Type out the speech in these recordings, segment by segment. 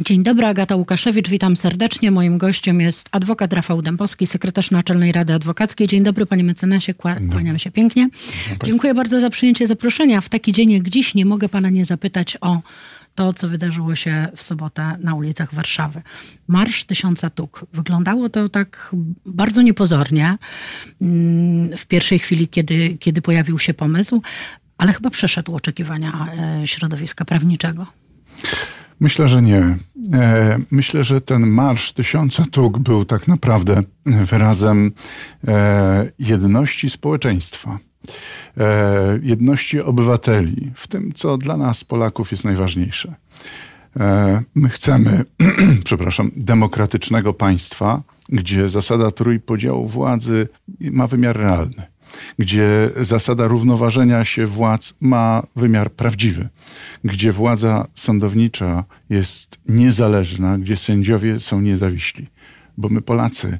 Dzień dobry, Agata Łukaszewicz, witam serdecznie. Moim gościem jest adwokat Rafał Dębowski, sekretarz Naczelnej Rady Adwokackiej. Dzień dobry, panie mecenasie, kłaniam się pięknie. Dziękuję bardzo za przyjęcie zaproszenia. W taki dzień jak dziś nie mogę pana nie zapytać o to, co wydarzyło się w sobotę na ulicach Warszawy. Marsz Tysiąca Tuk. Wyglądało to tak bardzo niepozornie mm, w pierwszej chwili, kiedy, kiedy pojawił się pomysł, ale chyba przeszedł oczekiwania e, środowiska prawniczego. Myślę, że nie. E, myślę, że ten Marsz Tysiąca Tuk był tak naprawdę wyrazem e, jedności społeczeństwa, e, jedności obywateli, w tym, co dla nas, Polaków, jest najważniejsze. My chcemy, przepraszam, demokratycznego państwa, gdzie zasada trójpodziału władzy ma wymiar realny gdzie zasada równoważenia się władz ma wymiar prawdziwy, gdzie władza sądownicza jest niezależna, gdzie sędziowie są niezawiśli. Bo my, Polacy,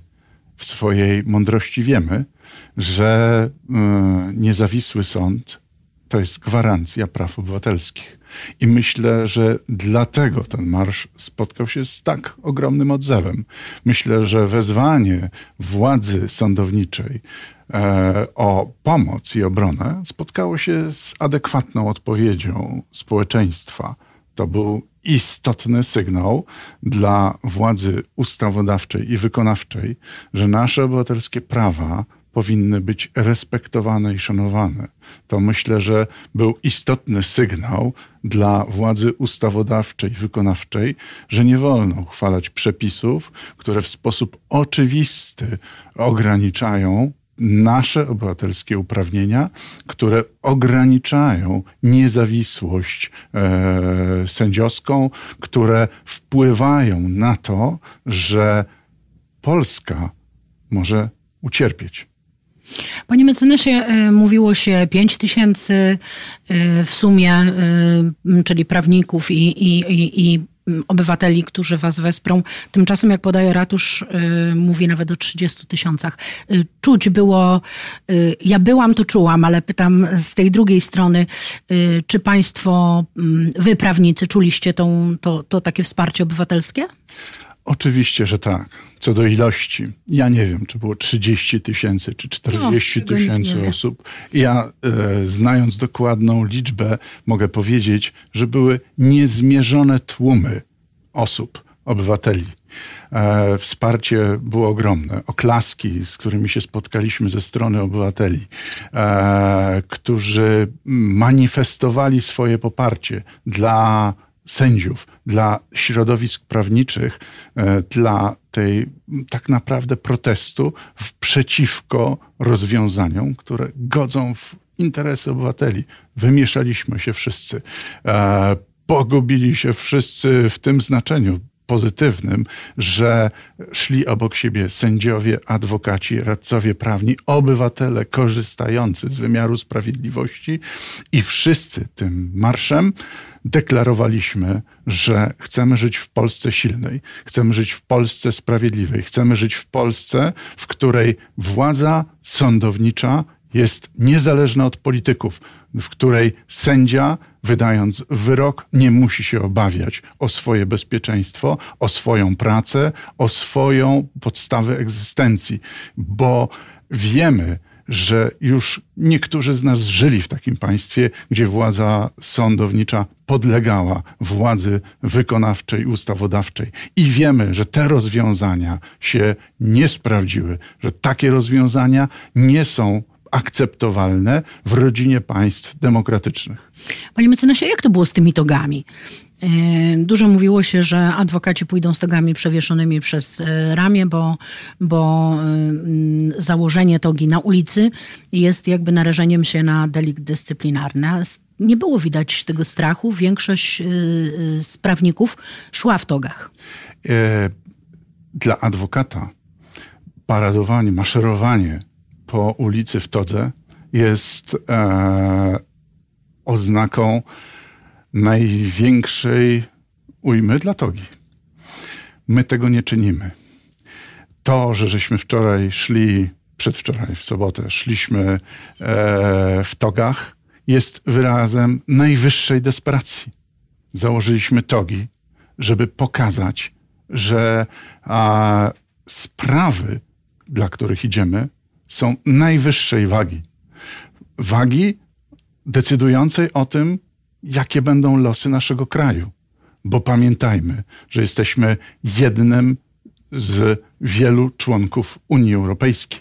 w swojej mądrości wiemy, że yy, niezawisły sąd to jest gwarancja praw obywatelskich. I myślę, że dlatego ten marsz spotkał się z tak ogromnym odzewem. Myślę, że wezwanie władzy sądowniczej o pomoc i obronę spotkało się z adekwatną odpowiedzią społeczeństwa. To był istotny sygnał dla władzy ustawodawczej i wykonawczej, że nasze obywatelskie prawa powinny być respektowane i szanowane. To myślę, że był istotny sygnał dla władzy ustawodawczej i wykonawczej, że nie wolno uchwalać przepisów, które w sposób oczywisty ograniczają nasze obywatelskie uprawnienia, które ograniczają niezawisłość e, sędziowską, które wpływają na to, że Polska może ucierpieć. Panie mecenasie, e, mówiło się 5 tysięcy e, w sumie, e, czyli prawników i, i, i, i obywateli, którzy was wesprą. Tymczasem, jak podaje ratusz, mówi nawet o 30 tysiącach. Czuć było, ja byłam, to czułam, ale pytam z tej drugiej strony, czy państwo, wy prawnicy, czuliście tą, to, to takie wsparcie obywatelskie? Oczywiście, że tak. Co do ilości, ja nie wiem, czy było 30 tysięcy, czy 40 no, tysięcy osób. Ja, e, znając dokładną liczbę, mogę powiedzieć, że były niezmierzone tłumy osób, obywateli. E, wsparcie było ogromne. Oklaski, z którymi się spotkaliśmy ze strony obywateli, e, którzy manifestowali swoje poparcie dla sędziów, dla środowisk prawniczych, e, dla tej tak naprawdę protestu przeciwko rozwiązaniom, które godzą w interesy obywateli. Wymieszaliśmy się wszyscy. E, pogubili się wszyscy w tym znaczeniu pozytywnym, że szli obok siebie sędziowie, adwokaci, radcowie prawni, obywatele korzystający z wymiaru sprawiedliwości i wszyscy tym marszem deklarowaliśmy, że chcemy żyć w Polsce silnej, chcemy żyć w Polsce sprawiedliwej, chcemy żyć w Polsce, w której władza sądownicza jest niezależna od polityków, w której sędzia, wydając wyrok, nie musi się obawiać o swoje bezpieczeństwo, o swoją pracę, o swoją podstawę egzystencji, bo wiemy, że już niektórzy z nas żyli w takim państwie, gdzie władza sądownicza podlegała władzy wykonawczej, ustawodawczej. I wiemy, że te rozwiązania się nie sprawdziły, że takie rozwiązania nie są akceptowalne w rodzinie państw demokratycznych. Panie mecenasie, jak to było z tymi togami? E, dużo mówiło się, że adwokaci pójdą z togami przewieszonymi przez e, ramię, bo, bo e, założenie togi na ulicy jest jakby narażeniem się na delikt dyscyplinarny. Nie było widać tego strachu. Większość z prawników szła w togach. Dla adwokata paradowanie, maszerowanie po ulicy w Todze jest e, oznaką największej ujmy dla Togi. My tego nie czynimy. To, że żeśmy wczoraj szli, przedwczoraj w sobotę, szliśmy e, w togach, jest wyrazem najwyższej desperacji. Założyliśmy togi żeby pokazać, że a, sprawy, dla których idziemy, są najwyższej wagi. Wagi decydującej o tym, jakie będą losy naszego kraju. Bo pamiętajmy, że jesteśmy jednym z wielu członków Unii Europejskiej.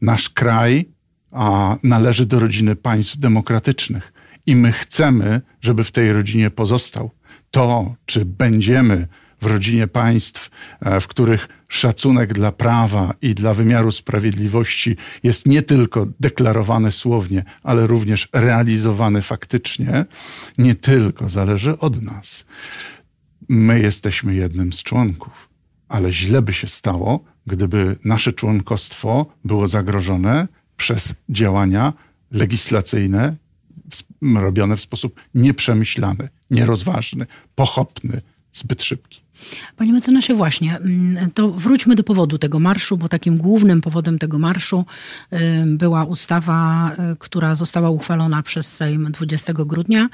Nasz kraj a, należy do rodziny państw demokratycznych i my chcemy, żeby w tej rodzinie pozostał. To, czy będziemy w rodzinie państw, e, w których szacunek dla prawa i dla wymiaru sprawiedliwości jest nie tylko deklarowany słownie, ale również realizowany faktycznie, nie tylko zależy od nas. My jesteśmy jednym z członków, ale źle by się stało, gdyby nasze członkostwo było zagrożone przez działania legislacyjne robione w sposób nieprzemyślany, nierozważny, pochopny, zbyt szybki. Panie mecenasie, właśnie, mm, to wróćmy do powodu tego marszu, bo takim głównym powodem tego marszu była ustawa, y, która została uchwalona przez Sejm 20 grudnia.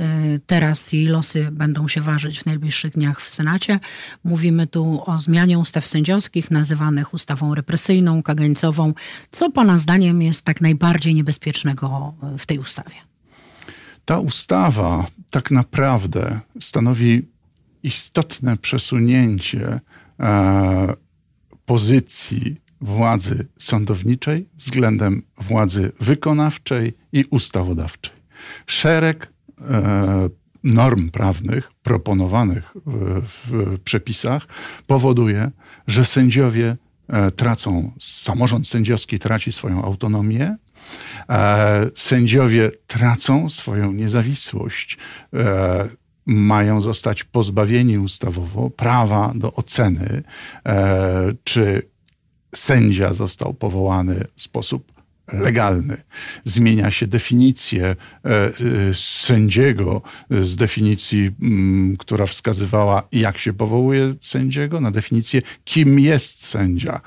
Y, teraz jej losy będą się ważyć w najbliższych dniach w Senacie. Mówimy tu o zmianie ustaw sędziowskich, nazywanych ustawą represyjną, kagańcową. Co Pana zdaniem jest tak najbardziej niebezpiecznego w tej ustawie? Ta ustawa tak naprawdę stanowi istotne przesunięcie e, pozycji władzy sądowniczej względem władzy wykonawczej i ustawodawczej. Szereg e, norm prawnych proponowanych w, w przepisach powoduje, że sędziowie e, tracą, samorząd sędziowski traci swoją autonomię, sędziowie tracą swoją niezawisłość mają zostać pozbawieni ustawowo prawa do oceny, e, czy sędzia został powołany w sposób legalny. Zmienia się definicję e, e, sędziego z definicji, mm, która wskazywała, jak się powołuje sędziego, na definicję, kim jest sędzia.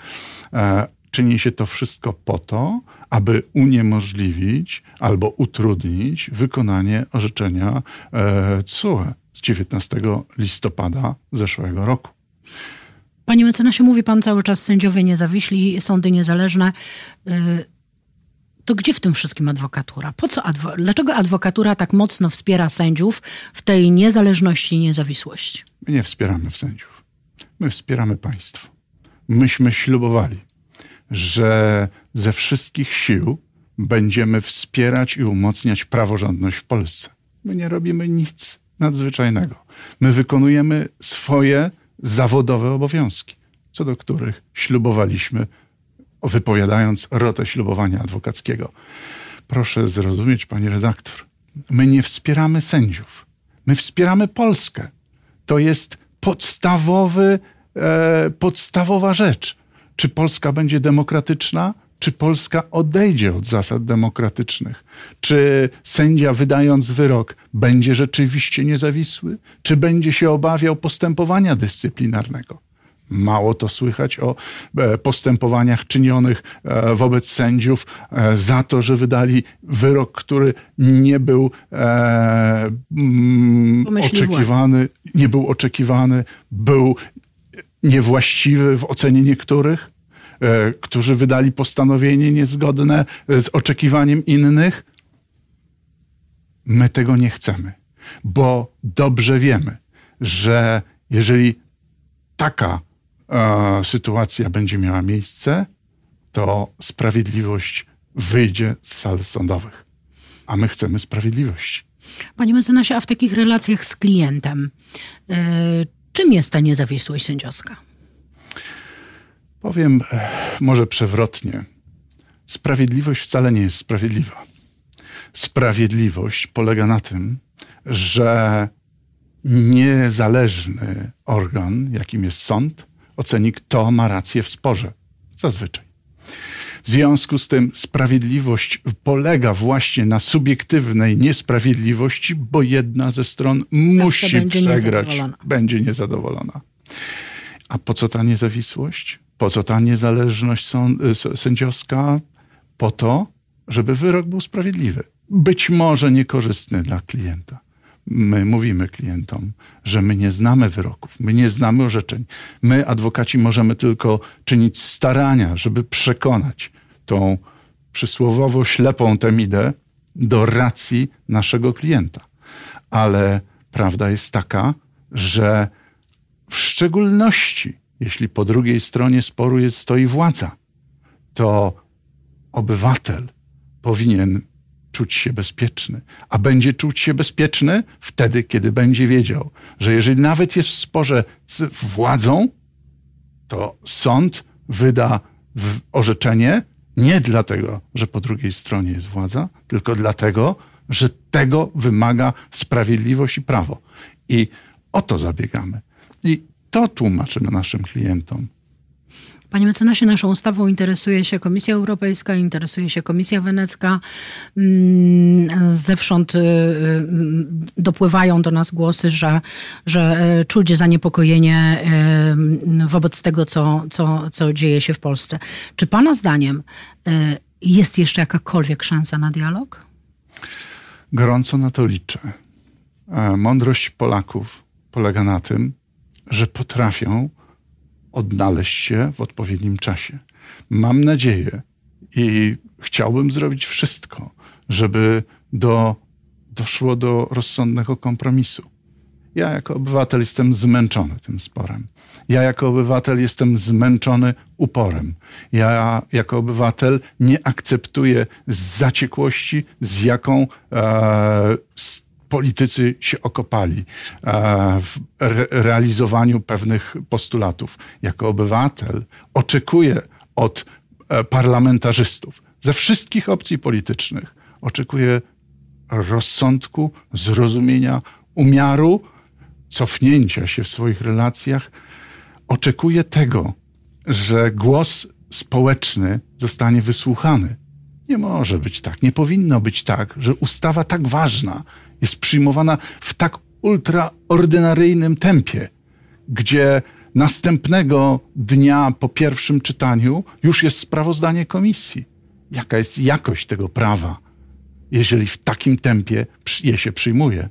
Czyni się to wszystko po to, aby uniemożliwić albo utrudnić wykonanie orzeczenia e, CUE z 19 listopada zeszłego roku. Panie mecenasie, mówi pan cały czas sędziowie niezawiśli, sądy niezależne. E, to gdzie w tym wszystkim adwokatura? Po co adwo- Dlaczego adwokatura tak mocno wspiera sędziów w tej niezależności i niezawisłości? My nie wspieramy sędziów. My wspieramy państwo. Myśmy ślubowali że ze wszystkich sił będziemy wspierać i umocniać praworządność w Polsce. My nie robimy nic nadzwyczajnego. My wykonujemy swoje zawodowe obowiązki, co do których ślubowaliśmy, wypowiadając rotę ślubowania adwokackiego. Proszę zrozumieć, pani redaktor, my nie wspieramy sędziów. My wspieramy Polskę. To jest podstawowy, e, podstawowa rzecz czy Polska będzie demokratyczna, czy Polska odejdzie od zasad demokratycznych? Czy sędzia, wydając wyrok, będzie rzeczywiście niezawisły, czy będzie się obawiał postępowania dyscyplinarnego? Mało to słychać o e, postępowaniach czynionych e, wobec sędziów e, za to, że wydali wyrok, który nie był oczekiwany, nie był oczekiwany, był niewłaściwy w ocenie niektórych, e, którzy wydali postanowienie niezgodne z oczekiwaniem innych. My tego nie chcemy, bo dobrze wiemy, że jeżeli taka e, sytuacja będzie miała miejsce, to sprawiedliwość wyjdzie z sal sądowych. A my chcemy sprawiedliwości. Panie mecenasie, a w takich relacjach z klientem, yy, Czym jest ta niezawisłość sędziowska? Powiem e, może przewrotnie. Sprawiedliwość wcale nie jest sprawiedliwa. Sprawiedliwość polega na tym, że niezależny organ, jakim jest sąd, oceni, kto ma rację w sporze. Zazwyczaj. W związku z tym sprawiedliwość polega właśnie na subiektywnej niesprawiedliwości, bo jedna ze stron Zawsze musi będzie przegrać, niezadowolona. będzie niezadowolona. A po co ta niezawisłość? Po co ta niezależność sędziowska? Po to, żeby wyrok był sprawiedliwy. Być może niekorzystny dla klienta. My mówimy klientom, że my nie znamy wyroków, my nie znamy orzeczeń. My, adwokaci, możemy tylko czynić starania, żeby przekonać tą przysłowowo ślepą temidę do racji naszego klienta. Ale prawda jest taka, że w szczególności jeśli po drugiej stronie sporu jest, stoi władza, to obywatel powinien czuć się bezpieczny. A będzie czuć się bezpieczny wtedy, kiedy będzie wiedział, że jeżeli nawet jest w sporze z władzą, to sąd wyda orzeczenie nie dlatego, że po drugiej stronie jest władza, tylko dlatego, że tego wymaga sprawiedliwość i prawo. I o to zabiegamy. I to tłumaczymy naszym klientom. Panie mecenasie, naszą ustawą interesuje się Komisja Europejska, interesuje się Komisja Wenecka. Mm, zewsząd y, y, dopływają do nas głosy, że, że y, czuć zaniepokojenie wobec tego, co, co, co dzieje się w Polsce. Czy Pana zdaniem jest jeszcze jakakolwiek szansa na dialog? Gorąco na to liczę. E, mądrość Polaków polega na tym, że potrafią odnaleźć się w odpowiednim czasie. Mam nadzieję i chciałbym zrobić wszystko, żeby do, doszło do rozsądnego kompromisu. Ja jako obywatel jestem zmęczony tym sporem. Ja jako obywatel jestem zmęczony uporem. Ja jako obywatel nie akceptuję zaciekłości, z jaką e, politycy się okopali e, w realizowaniu pewnych postulatów. Jako obywatel oczekuję od e, parlamentarzystów ze wszystkich opcji politycznych, oczekuję rozsądku, zrozumienia, umiaru, cofnięcia się w swoich relacjach. Oczekuję tego, że głos społeczny zostanie wysłuchany nie może być tak, nie powinno być tak, że ustawa tak ważna jest przyjmowana w tak ultraordynaryjnym tempie, gdzie następnego dnia po pierwszym czytaniu już jest sprawozdanie komisji. Jaka jest jakość tego prawa, jeżeli w takim tempie je się przyjmuje?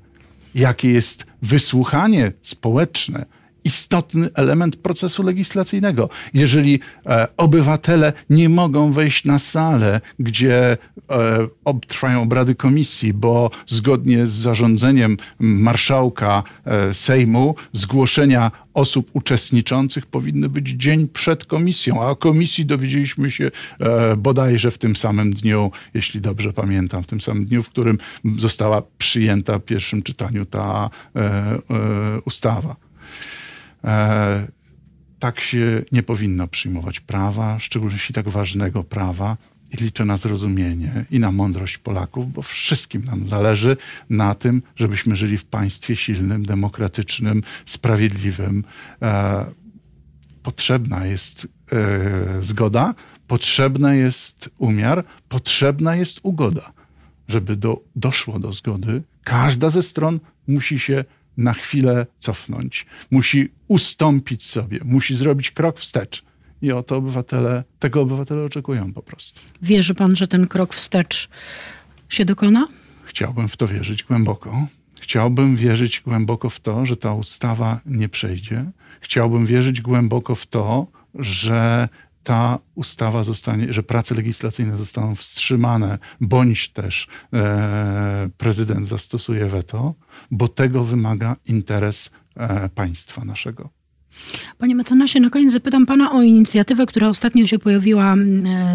Jakie jest wysłuchanie społeczne, istotny element procesu legislacyjnego. Jeżeli e, obywatele nie mogą wejść na salę, gdzie e, trwają obrady komisji, bo zgodnie z zarządzeniem marszałka e, Sejmu zgłoszenia osób uczestniczących powinny być dzień przed komisją, a o komisji dowiedzieliśmy się e, bodajże w tym samym dniu, jeśli dobrze pamiętam, w tym samym dniu, w którym została przyjęta w pierwszym czytaniu ta e, e, ustawa. E, tak się nie powinno przyjmować prawa, szczególnie tak ważnego prawa. I liczę na zrozumienie i na mądrość Polaków, bo wszystkim nam zależy na tym, żebyśmy żyli w państwie silnym, demokratycznym, sprawiedliwym. E, potrzebna jest e, zgoda, potrzebny jest umiar, potrzebna jest ugoda. Żeby do, doszło do zgody, każda ze stron musi się na chwilę cofnąć, musi ustąpić sobie, musi zrobić krok wstecz. I o to obywatele, tego obywatele oczekują po prostu. Wierzy pan, że ten krok wstecz się dokona? Chciałbym w to wierzyć głęboko. Chciałbym wierzyć głęboko w to, że ta ustawa nie przejdzie. Chciałbym wierzyć głęboko w to, że ta ustawa zostanie, że prace legislacyjne zostaną wstrzymane, bądź też e, prezydent zastosuje weto, bo tego wymaga interes e, państwa naszego. Panie mecenasie, na koniec zapytam pana o inicjatywę, która ostatnio się pojawiła e,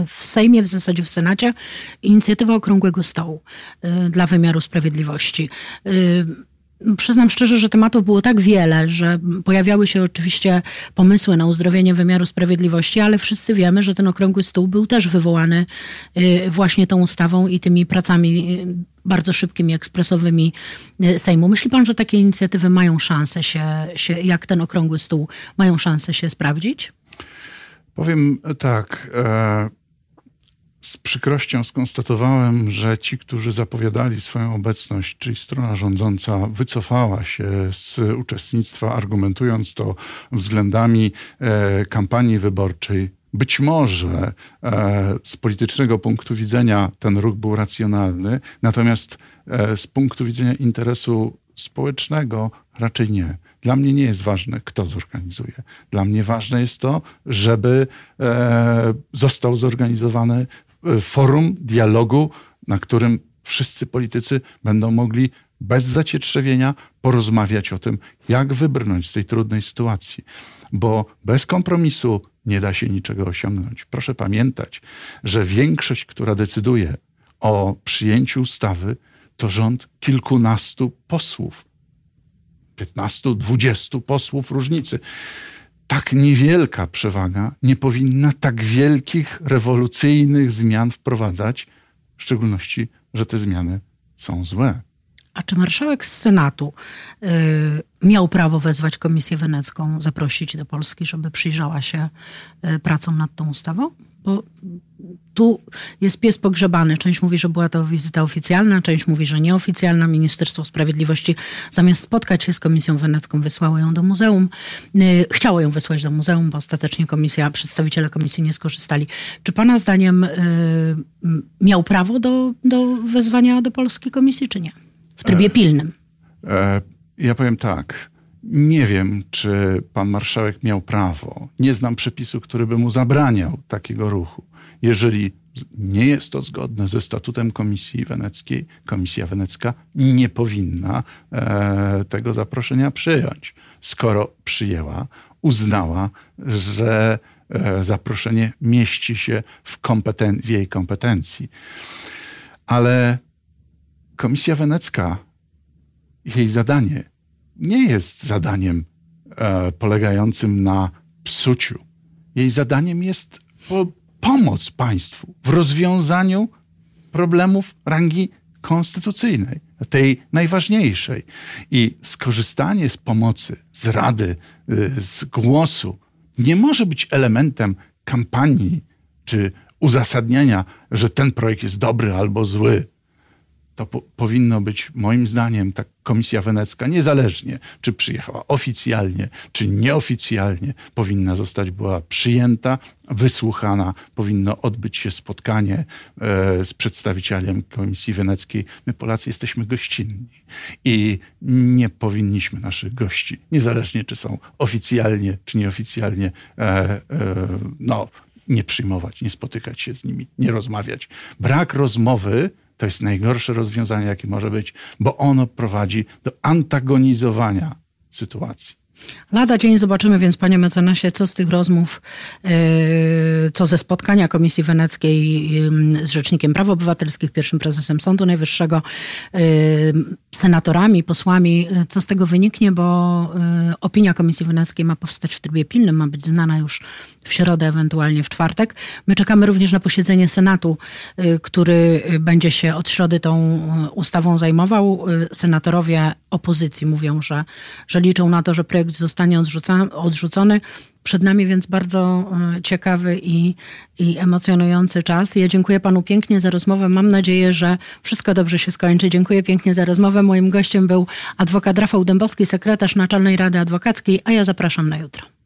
w Sejmie, w zasadzie w Senacie. Inicjatywa Okrągłego Stołu e, dla wymiaru sprawiedliwości. Przyznam szczerze, że tematów było tak wiele, że pojawiały się oczywiście pomysły na uzdrowienie wymiaru sprawiedliwości, ale wszyscy wiemy, że ten okrągły stół był też wywołany y, właśnie tą ustawą i tymi pracami y, bardzo szybkimi, ekspresowymi y, Sejmu. Myśli pan, że takie inicjatywy mają szansę się, się jak ten okrągły stół, mają szansę się sprawdzić? Powiem tak. E, z przykrością skonstatowałem, że ci, którzy zapowiadali swoją obecność, czyli strona rządząca, wycofała się z uczestnictwa, argumentując to względami e, kampanii wyborczej. Być może e, z politycznego punktu widzenia ten ruch był racjonalny, natomiast e, z punktu widzenia interesu społecznego raczej nie. Dla mnie nie jest ważne, kto zorganizuje. Dla mnie ważne jest to, żeby e, został zorganizowany forum dialogu, na którym wszyscy politycy będą mogli bez zacietrzewienia porozmawiać o tym, jak wybrnąć z tej trudnej sytuacji. Bo bez kompromisu nie da się niczego osiągnąć. Proszę pamiętać, że większość, która decyduje o przyjęciu ustawy, to rząd kilkunastu posłów. 15-20 posłów różnicy. Tak niewielka przewaga nie powinna tak wielkich, rewolucyjnych zmian wprowadzać, w szczególności, że te zmiany są złe. A czy marszałek Senatu y, miał prawo wezwać Komisję Wenecką, zaprosić do Polski, żeby przyjrzała się y, pracom nad tą ustawą? Bo tu jest pies pogrzebany. Część mówi, że była to wizyta oficjalna, część mówi, że nieoficjalna. Ministerstwo Sprawiedliwości zamiast spotkać się z Komisją Wenecką wysłało ją do muzeum. Y, chciało ją wysłać do muzeum, bo ostatecznie komisja, przedstawiciele komisji nie skorzystali. Czy pana zdaniem y, miał prawo do, do wezwania do Polski komisji, czy nie? W trybie e, pilnym. E, ja powiem tak. Nie wiem, czy pan marszałek miał prawo. Nie znam przepisu, który by mu zabraniał takiego ruchu. Jeżeli nie jest to zgodne ze statutem Komisji Weneckiej, Komisja Wenecka nie powinna e, tego zaproszenia przyjąć. Skoro przyjęła, uznała, że zaproszenie mieści się w, kompeten- w jej kompetencji. Ale Komisja Wenecka, jej zadanie nie jest zadaniem e, polegającym na psuciu. Jej zadaniem jest po, pomoc państwu w rozwiązaniu problemów rangi konstytucyjnej, tej najważniejszej. I skorzystanie z pomocy, z rady, y, z głosu nie może być elementem kampanii czy uzasadniania, że ten projekt jest dobry albo zły to po, powinno być, moim zdaniem, ta Komisja Wenecka, niezależnie czy przyjechała oficjalnie, czy nieoficjalnie, powinna zostać była przyjęta, wysłuchana, powinno odbyć się spotkanie e, z przedstawicielem Komisji Weneckiej. My Polacy jesteśmy gościnni i nie powinniśmy naszych gości, niezależnie czy są oficjalnie, czy nieoficjalnie, e, e, no, nie przyjmować, nie spotykać się z nimi, nie rozmawiać. Brak rozmowy to jest najgorsze rozwiązanie, jakie może być, bo ono prowadzi do antagonizowania sytuacji. Lada dzień zobaczymy więc, panie mecenasie, co z tych rozmów, e, co ze spotkania Komisji Weneckiej z Rzecznikiem Praw Obywatelskich, pierwszym prezesem Sądu Najwyższego, e, senatorami, posłami, e, co z tego wyniknie, bo opinia Komisji Weneckiej ma powstać w trybie pilnym, ma być znana już w środę, ewentualnie w czwartek. My czekamy również na posiedzenie Senatu, który będzie się od środy tą ustawą zajmował. Senatorowie opozycji mówią, że, że liczą na to, że projekt projekt zostanie odrzucony. Przed nami więc bardzo e, ciekawy i, i emocjonujący czas. Ja dziękuję panu pięknie za rozmowę. Mam nadzieję, że wszystko dobrze się skończy. Dziękuję pięknie za rozmowę. Moim gościem był adwokat Rafał Dębowski, sekretarz Naczelnej Rady Adwokackiej, a ja zapraszam na jutro.